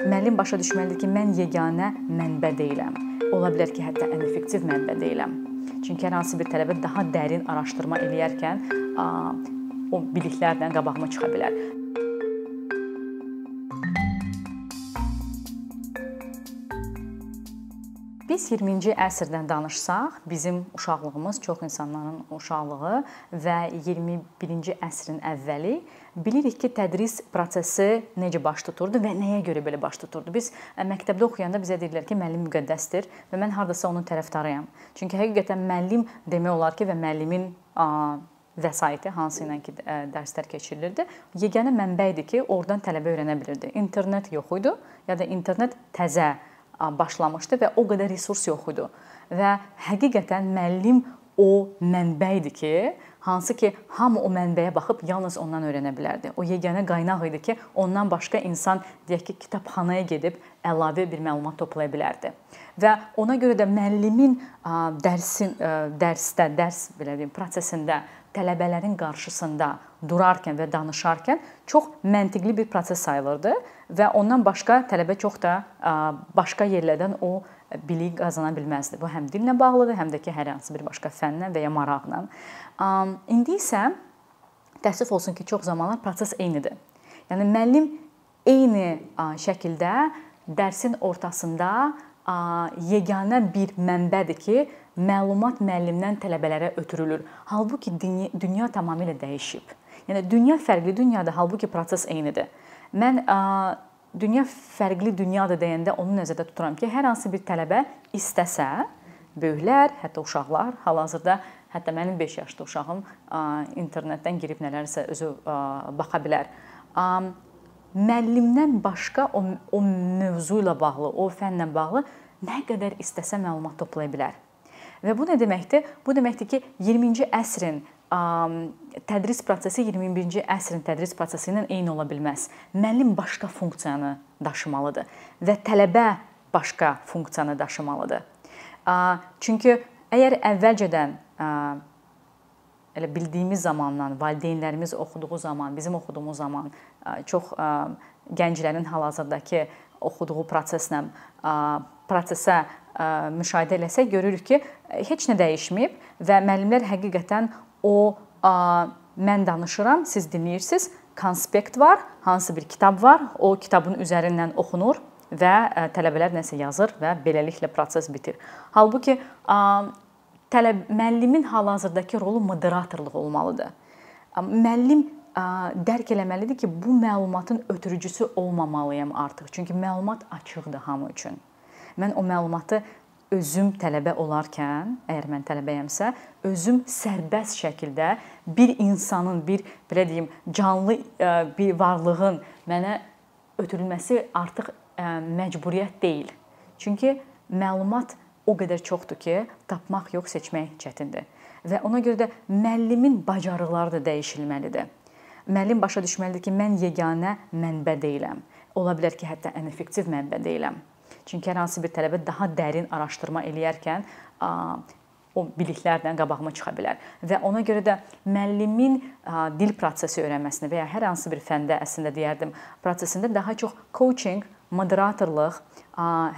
müəllim başa düşməlidir ki, mən yeganə mənbə deyiləm. Ola bilər ki, hətta ən effektiv mənbə deyiləm. Çünki hər hansı bir tələbə daha dərin araşdırma eləyərkən o biliklərlə qabağıma çıxa bilər. Biz 20-ci əsrdən danışsaq, bizim uşaqlığımız çox insanların uşaqlığı və 21-ci əsrin əvvəli bilirik ki, tədris prosesi necə baş tuturdu və nəyə görə belə baş tuturdu. Biz məktəbdə oxuyanda bizə deyirlər ki, müəllim müqəddəsdir və mən hardasa onun tərəfdarıyam. Çünki həqiqətən müəllim demək olar ki, və müəllimin vəsaiti hansı ilə ki dərslər keçirilirdi, yeganə mənbə idi ki, oradan tələbə öyrənə bilirdi. İnternet yox idi, ya da internet təzə başlamışdı və o qədər resurs yox idi. Və həqiqətən müəllim o mənbə idi ki, hansı ki, hamı o mənbəyə baxıb yalnız ondan öyrənə bilərdi. O yeganə qaynaq idi ki, ondan başqa insan deyək ki, kitabxanaya gedib əlavə bir məlumat toplaya bilərdi. Və ona görə də müəllimin dərsin dərsdə, dərs belə deyim, prosesində tələbələrin qarşısında durarkən və danışarkən çox məntiqli bir proses sayılırdı və ondan başqa tələbə çox da başqa yerlərdən o biliyi qazana bilməzdi. Bu həm dillə bağlıdır, həm də ki, hər hansı bir başqa fənlə və ya maraqla. İndi isə təəssüf olsun ki, çox zamanlar proses eynidir. Yəni müəllim eyni şəkildə dərsin ortasında yeganə bir mənbədir ki, məlumat müəllimdən tələbələrə ötürülür. Halbuki dünya, dünya tamamilə dəyişib. Yəni dünya fərqli dünyadır, halbuki proses eynidir. Mən dünya fərqli dünyadır deyəndə onu nəzərdə tuturam ki, hər hansı bir tələbə istəsə, böyüklər, hətta uşaqlar, hal-hazırda hətta mənim 5 yaşlı uşağım internetdən girib nələrsə özü baxa bilər. Müəllimdən başqa o, o mövzu ilə bağlı, o fənlə bağlı nə qədər istəsə məlumat toplaya bilər. Və bu nə deməkdir? Bu deməkdir ki, 20-ci əsrin tədris prosesi 21-ci əsrin tədris prosesi ilə eyni ola bilməz. Müəllim başqa funksiyanı daşımalıdır və tələbə başqa funksiyanı daşımalıdır. Çünki əgər əvvəlcədən elə bildiyimiz zamandan, valideynlərimiz oxuduğu zaman, bizim oxuduğumuz zaman çox gənclərin hal-hazırdakı oxuduğu proseslə prosesə müşahidə eləsək görürük ki, heç nə dəyişməyib və müəllimlər həqiqətən o mən danışıram, siz dinləyirsiniz, konspekt var, hansı bir kitab var, o kitabın üzərindən oxunur və tələbələr nəsə yazır və beləliklə proses bitir. Halbuki tələb müəllimin hal-hazırdakı rolu moderatorluq olmalıdır. Müəllim dərk eləməlidir ki, bu məlumatın ötürücüsü olmamalıyam artıq. Çünki məlumat açıqdır hamı üçün. Mən o məlumatı özüm tələbə olarkən, əgər mən tələbəyəmsə, özüm sərbəst şəkildə bir insanın, bir belə deyim, canlı bir varlığın mənə ötürülməsi artıq məcburiyyət deyil. Çünki məlumat o qədər çoxdur ki, tapmaq yox, seçmək çətindir. Və ona görə də müəllimin bacarıqları da dəyişilməlidir. Müəllim başa düşməlidir ki, mən yeganə mənbə deyiləm. Ola bilər ki, hətta ən effektiv mənbə deyiləm. Çünki hər hansı bir tələbə daha dərin araşdırma eləyərkən o biliklərlə qabağıma çıxa bilər. Və ona görə də müəllimin dil prosesi öyrənməsində və ya hər hansı bir fəndə əslində deyərdim, prosesində daha çox coaching, moderatorluq,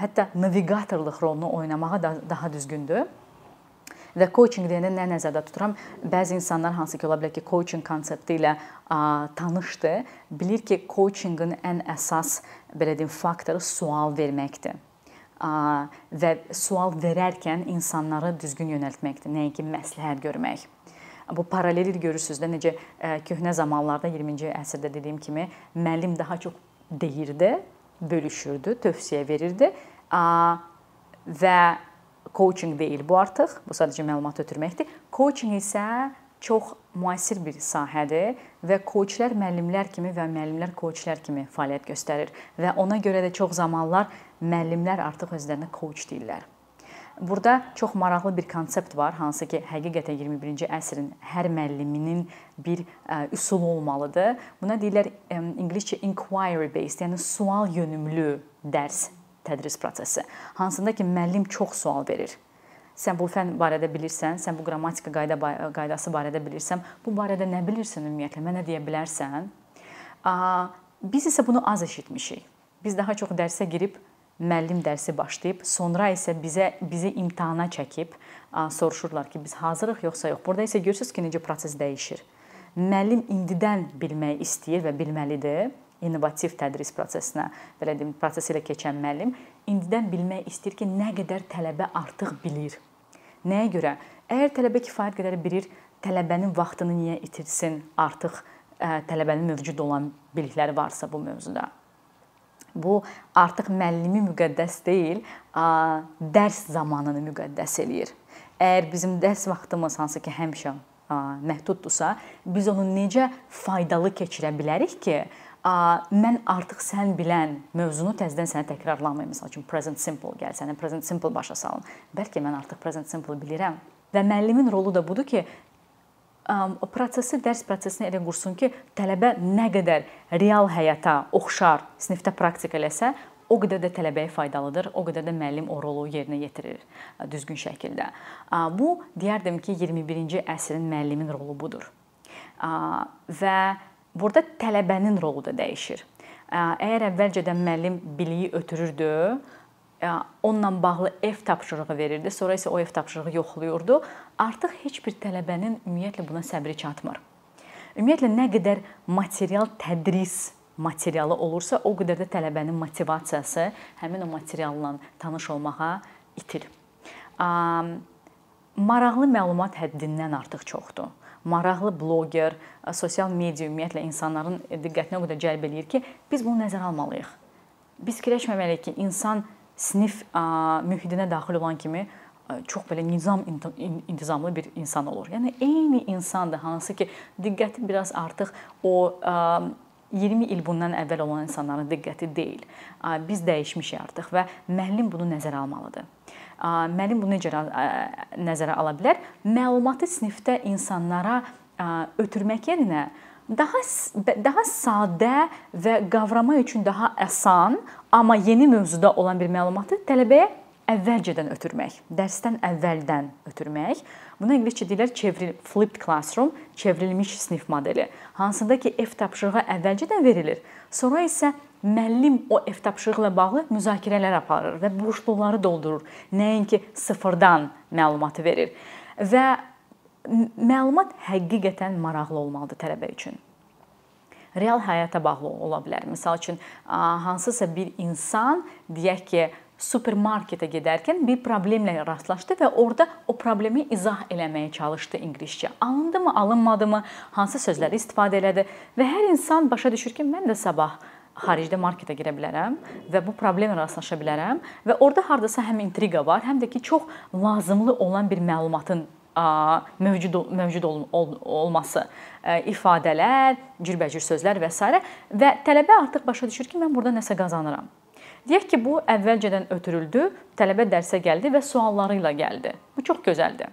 hətta navigatorluq rolunu oynamağa da daha düzgündür. Və coaching deyəndə nə nəzərdə tuturam? Bəzi insanlar hansı ki, ola bilər ki, coaching konsepti ilə tanışdır, bilir ki, coachinqin ən əsas belə deyim faktoru sual verməkdir və sual verərkən insanları düzgün yönəltməkdir, nəinki məsləhət görmək. Bu paralel görürsüz də necə köhnə zamanlarda 20-ci əsrdə dediyim kimi müəllim daha çox deyirdi, bölüşürdü, tövsiyə verirdi və coaching deyil bu artıq. Bu sadəcə məlumat ötürməkdir. Coaching isə çox müasir bir sahədir və koçlar müəllimlər kimi və müəllimlər koçlar kimi fəaliyyət göstərir və ona görə də çox zamanlar müəllimlər artıq özlərinə coach deyirlər. Burada çox maraqlı bir konsept var, hansı ki, həqiqətən 21-ci əsrin hər müəlliminin bir üsulu olmalıdır. Buna deyirlər ingiliscə inquiry based, yəni sual yönümlü dərs tədris prosesi. Hansında ki, müəllim çox sual verir sən bu fənn barədə bilirsən, sən bu qrammatika qayda qaydası barədə bilirsən, bu barədə nə bilirsən ümumiyyətlə? Mənə deyə bilərsən? Biz isə bunu az eşitmişik. biz daha çox dərsə girib müəllim dərsi başlayıb, sonra isə bizə bizi imtahana çəkib soruşurlar ki, biz hazırıq yoxsa yox. Burada isə görürsüz ki, necə proses dəyişir. Müəllim indidən bilmək istəyir və bilməlidir. İnnovativ tədris prosesinə, belə deyim, proses ilə keçən müəllim indidən bilmək istəyir ki, nə qədər tələbə artıq bilir. Nəyə görə? Əgər tələbə kifayət qədər bilir, tələbənin vaxtını niyə itirsin? Artıq tələbənin mövcud olan bilikləri varsa bu mövzuda. Bu artıq müəllimi müqəddəs deyil, dərs zamanını müqəddəs eləyir. Əgər bizim dərs vaxtımız hansı ki, həmişə məhduddursa, biz onu necə faydalı keçirə bilərik ki, mən artıq sən bilən mövzunu təzədən sənə təkrarlamayım. Məsəl üçün present simple gəl, sənə present simple başa salım. Bəlkə mən artıq present simple bilirəm. Və müəllimin rolu da budur ki, prosesi, dərs prosesini elə qursun ki, tələbə nə qədər real həyata oxşar sinifdə praktika eləsə, o qədər də tələbəyə faydalıdır, o qədər də müəllim o rolu yerinə yetirir düzgün şəkildə. Bu deyərdim ki, 21-ci əsrin müəllimin rolu budur. Və burada tələbənin rolu da dəyişir. Əgər əvvəlcədən müəllim biliyi ötürürdü, onunla bağlı ev tapşırığı verirdi, sonra isə o ev tapşırığı yoxlayırdı. Artıq heç bir tələbənin ümumiyyətlə buna səbri çatmır. Ümumiyyətlə nə qədər material tədris materialı olursa, o qədər də tələbənin motivasiyası həmin o materialla tanış olmağa itir. Maraqlı məlumat həddindən artıq çoxdur. Maraqlı bloqer, sosial media ümumiyyətlə insanların diqqətini o qədər cəlb eləyir ki, biz bunu nəzərə almalıyıq. Biz fikirləşməməliyik ki, insan sinif mühitinə daxil olan kimi çox belə nizam intizamlı bir insan olur. Yəni eyni insandır hansı ki, diqqəti biraz artıq o 20 il bundan əvvəl olan insanların diqqəti deyil. Biz dəyişmişik artıq və müəllim bunu nəzərə almalıdır. Müəllim bunu necə nəzərə ala bilər? Məlumatı sinifdə insanlara ötürmək yerinə daha daha sadə və qavramaq üçün daha asan, amma yeni mövzuda olan bir məlumatı tələbəyə əvvəlcədən ötürmək, dərsdən əvvəldən ötürmək. Buna ingiliscə deyirlər çevril flipped classroom, çevrilmiş sinif modeli. Hansında ki, ev tapşırığı əvvəlcədən verilir. Sonra isə müəllim o ev tapşırığı ilə bağlı müzakirələr aparır və boşluqları doldurur. Nəinki sıfırdan məlumatı verir. Və məlumat həqiqətən maraqlı olmalıdır tələbə üçün. Real həyata bağlı ola bilər. Məsəl üçün hansısa bir insan deyək ki, supermarketə gedərkən bir problemlə rastlaşdı və orada o problemi izah eləməyə çalışdı ingiliscə. Alındımı, alınmadımı, hansı sözləri istifadə elədi və hər insan başa düşür ki, mən də sabah xaricdə marketə girə bilərəm və bu problemlə rastlaşa bilərəm və orada hardasa həm intriqa var, həm də ki, çox lazımlı olan bir məlumatın mövcud mövcud ol, ol, olması, ifadələr, cürbəcür sözlər və s. və tələbə artıq başa düşür ki, mən burada nəsə qazanıram. Deyək ki, bu əvvəlcədən ötürüldü, tələbə dərsə gəldi və sualları ilə gəldi. Bu çox gözəldir.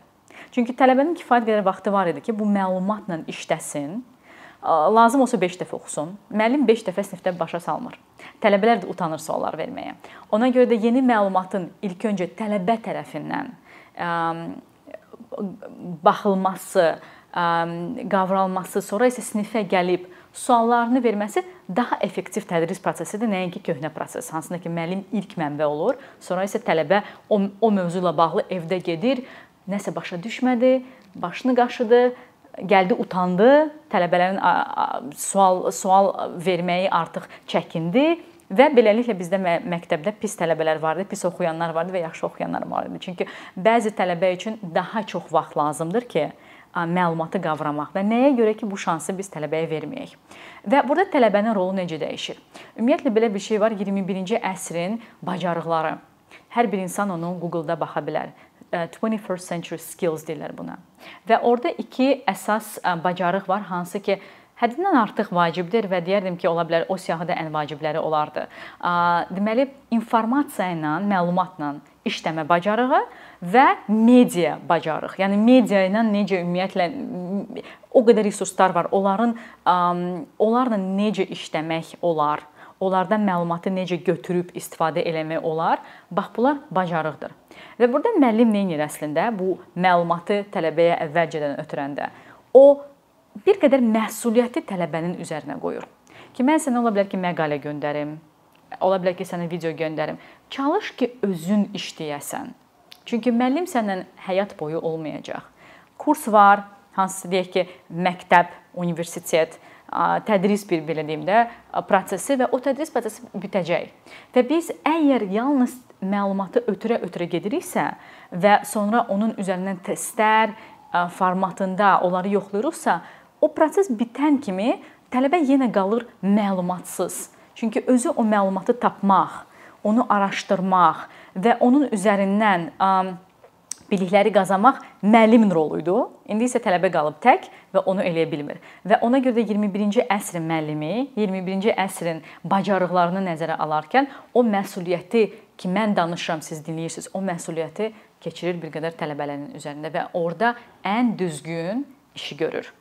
Çünki tələbənin kifayət qədər vaxtı var idi ki, bu məlumatla işləsin. Lazım olsa 5 dəfə oxusun. Müəllim 5 dəfə sinifdə başa salmır. Tələbələr də utanır suallar verməyə. Ona görə də yeni məlumatın ilk öncə tələbə tərəfindən baxılması, qavralması, sonra isə sinifə gəlib suallarını verməsi daha effektiv tədris prosesidir, nəinki köhnə proses. Hansında ki, müəllim ilk mənbə olur, sonra isə tələbə o, o mövzu ilə bağlı evdə gedir, nəsə başa düşmədi, başını qaşıdı, gəldi utandı, tələbələrin sual sual verməyi artıq çəkindi Və beləliklə bizdə məktəbdə pis tələbələr var idi, pis oxuyanlar var idi və yaxşı oxuyanlar var idi. Çünki bəzi tələbə üçün daha çox vaxt lazımdır ki, məlumatı qavramaq və nəyə görə ki, bu şansı biz tələbəyə verməyək. Və burada tələbənin rolu necə dəyişir? Ümumiyyətlə belə bir şey var, 21-ci əsrin bacarıqları. Hər bir insan onu Google-da baxa bilər. 21st century skills deyirlər buna. Və orada iki əsas bacarıq var, hansı ki, həddindən artıq vacibdir və deyərdim ki, ola bilər o siyahıda ən vacibləri olardı. Deməli, informasiya ilə, məlumatla işləmə bacarığı və media bacarıq. Yəni media ilə necə ümumiyyətlə o qədər resurslar var. Onların onlarla necə işləmək olar? Onlardan məlumatı necə götürüb istifadə eləmək olar? Bax bunlar bacarıqdır. Və burada müəllim nə edir əslində? Bu məlumatı tələbəyə əvvəlcədən ötürəndə o bir qədər məsuliyyəti tələbənin üzərinə qoyur. Ki mən sənə ola bilər ki, məqalə göndərim, ola bilər ki, sənə video göndərim. Çalış ki, özün işləyəsən. Çünki müəllim səndən həyat boyu olmayacaq. Kurs var, hansı deyək ki, məktəb, universitet, tədris bir belə deyim də prosesi və o tədris prosesi bitəcək. Və biz əgər yalnız məlumatı ötürə-ötürə gediriksə və sonra onun üzərindən testlər formatında onları yoxlayırıqsa, o proses bitən kimi tələbə yenə qalır məlumatsız. Çünki özü o məlumatı tapmaq, onu araşdırmaq və onun üzərindən bilikləri qazanmaq müəllimin rolu idi. İndi isə tələbə qalıb tək və onu eləyə bilmir. Və ona görə də 21-ci əsrin müəllimi 21-ci əsrin bacarıqlarını nəzərə alarkən o məsuliyyəti ki, mən danışıram, siz dinləyirsiniz, o məsuliyyəti keçirir bir qədər tələbələrin üzərində və orada ən düzgün işi görür.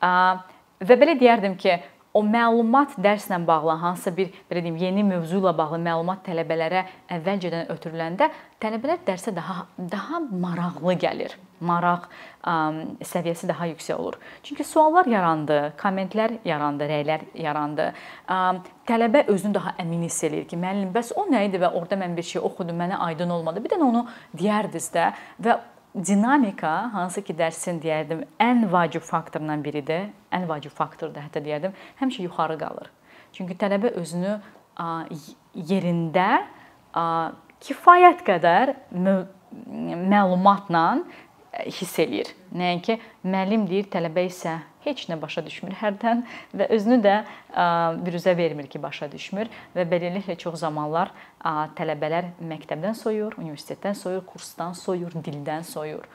Və belə deyərdim ki, o məlumat dərslə bağlı hansısa bir belə deyim, yeni mövzu ilə bağlı məlumat tələbələrə əvvəlcədən ötürüləndə tələbələr dərsə daha daha maraqlı gəlir. Maraq ə, səviyyəsi daha yüksək olur. Çünki suallar yarandı, kommentlər yarandı, rəylər yarandı. Ə, tələbə özünü daha əmin hiss eləyir ki, müəllim, bəs o nə idi və orada mən bir şey oxudum, mənə aydın olmadı. Bir dənə onu deyərdiniz də və dinamika hansı ki dərsin deyərdim ən vacib faktorlardan biridir. Ən vacib faktordur hətta deyərdim, həmişə yuxarı qalır. Çünki tələbə özünü yerində kifayət qədər məlumatla hiss eləyir. Nəinki müəllim deyir, tələbə isə heç nə başa düşmür hərdən və özünü də büruzə vermir ki, başa düşmür və beləliklə çox zamanlar tələbələr məktəbdən soyur, universitetdən soyur, kursdan soyur, dildən soyur.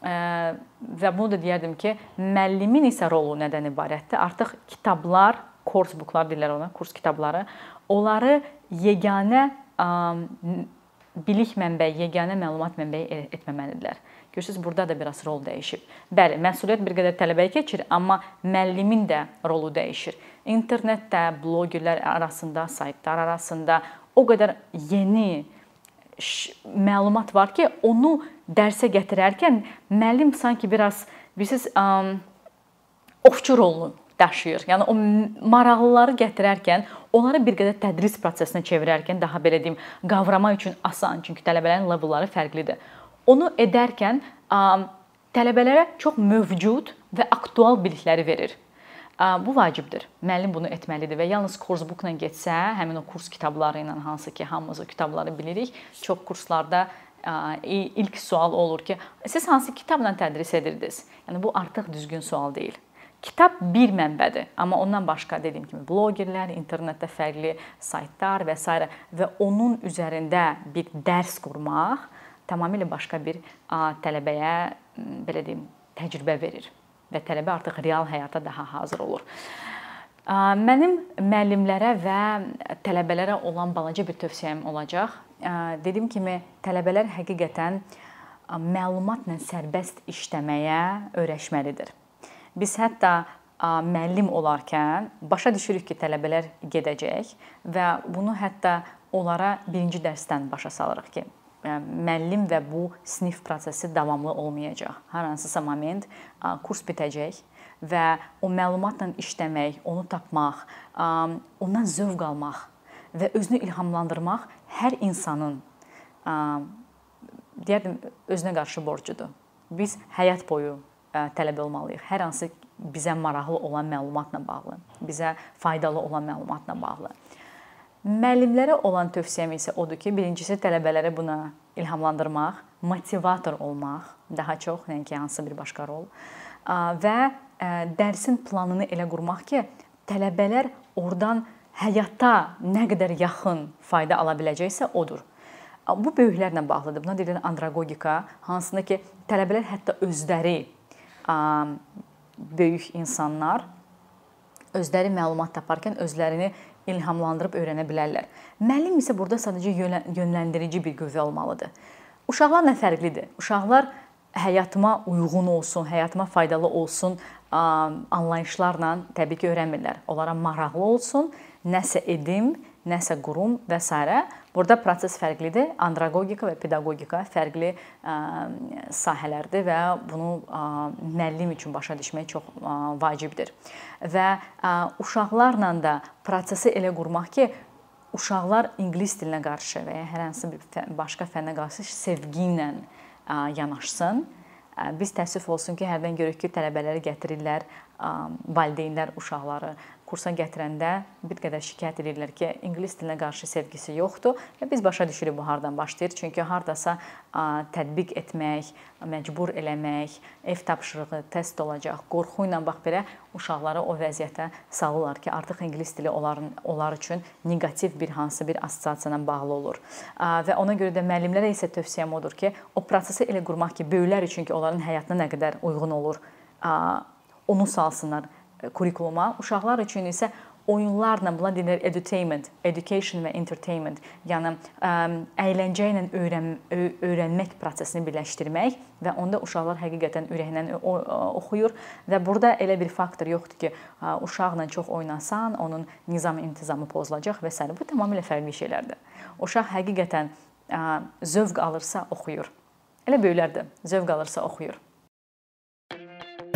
Və bunu da deyərdim ki, müəllimin isə rolu nədən ibarətdir? Artıq kitablar, course booklar deyirlər ona, kurs kitabları, onları yeganə bilik mənbəyi, yeganə məlumat mənbəyi etməməlidirlər. Görürsüz, burada da biraz rol dəyişib. Bəli, məsuliyyət bir qədər tələbəyə keçir, amma müəllimin də rolu dəyişir. İnternetdə, bloqerlər arasında, saytlar arasında o qədər yeni məlumat var ki, onu dərsə gətirərkən müəllim sanki biraz bilirsiniz, ovçu rolunu daşıyır. Yəni o maraqlıları gətirərkən, onları bir qədər tədris prosesinə çevirərkən daha belə deyim, qavramaq üçün asan, çünki tələbələrin levelları fərqlidir onu edərkən tələbələrə çox mövcud və aktual bilikləri verir. Bu vacibdir. Müəllim bunu etməlidir və yalnız kurs bookla getsə, həmin o kurs kitabları ilə hansı ki, hamımız o kitabları bilirik, çox kurslarda ilk sual olur ki, siz hansı kitabla tədris edirdiniz? Yəni bu artıq düzgün sual deyil. Kitab bir mənbədir, amma ondan başqa dediyim kimi bloqerlər, internetdə fərqli saytlar və s. və onun üzərində bir dərs qurmaq tamamilə başqa bir tələbəyə belə deyim, təcrübə verir və tələbə artıq real həyata daha hazır olur. Mənim müəllimlərə və tələbələrə olan balaca bir tövsiyəm olacaq. Dediyim kimi, tələbələr həqiqətən məlumatla sərbəst işləməyə öyrəşməlidir. Biz hətta müəllim olarkən başa düşürük ki, tələbələr gedəcək və bunu hətta onlara birinci dərsdən başa salırıq ki, müəllim və bu sinif prosesi davamlı olmayacaq. Hər hansısa moment kurs bitəcək və o məlumatla işləmək, onu tapmaq, ondan zövq almaq və özünü ilhamlandırmaq hər insanın deyərdim özünə qarşı borcudur. Biz həyat boyu tələbə olmalıyıq. Hər hansı bizə maraqlı olan məlumatla bağlı, bizə faydalı olan məlumatla bağlı. Müəllimlərə olan tövsiyəm isə odur ki, birincisi tələbələri buna ilhamlandırmaq, motivator olmaq, daha çox, nəinki hansısa bir başqa rol və dərsin planını elə qurmaq ki, tələbələr oradan həyata nə qədər yaxın fayda ala biləcəksə odur. Bu böyüklərlə bağlıdır. Buna deyilən andragogika, hansında ki, tələbələr hətta özləri böyük insanlar özləri məlumat taparkən özlərini ilhamlandırıb öyrənə bilərlər. Müəllim isə burada sadəcə yönləndirici bir qüvvə olmalıdır. Uşaqlarla fərqlidir. Uşaqlar həyatıma uyğun olsun, həyatıma faydalı olsun anlayışlarla təbii ki, öyrənmirlər. Onlara maraqlı olsun, nəsə edim, nəsə qurum və s. Burada proses fərqlidir. Andragogika və pedaqogika fərqli sahələrdir və bunu müəllim üçün başa düşmək çox vacibdir. Və uşaqlarla da prosesi elə qurmaq ki, uşaqlar ingilis dilinə qarşı və ya hər hansı bir başqa fənnə qarşı sevgi ilə yanaşsın. Biz təəssüf olsun ki, hərdən görürük ki, tələbələri gətirirlər, valideynlər uşaqları kursa gətirəndə bir qədər şikayət edirlər ki, ingilis dilinə qarşı sevgisi yoxdur və biz başa düşürük bu hardan başlayır. Çünki hardasa tətbiq etmək, məcbur eləmək, ev tapşırığı, test olacaq, qorxu ilə bax belə uşaqları o vəziyyətə salırlar ki, artıq ingilis dili onların onlar üçün neqativ bir hansı bir assosiasiya ilə bağlı olur. Və ona görə də müəllimlərə isə tövsiyəm odur ki, o prosesi elə qurmaq ki, böyüklər üçün ki, onların həyatına nə qədər uyğun olur, onu salsınlar kurikuluma. Uşaqlar üçün isə oyunlarla, buna deyilir edutainment, education və entertainment, yəni əyləncə ilə öyrən öyrənmək prosesini birləşdirmək və onda uşaqlar həqiqətən ürəklə oxuyur və burada elə bir faktor yoxdur ki, uşaqla çox oynasan, onun nizam-intizamı pozulacaq və s. bu tamamilə fərqli şeylərdir. Uşaq həqiqətən zövq alırsa oxuyur. Elə böyüklər də zövq alırsa oxuyur.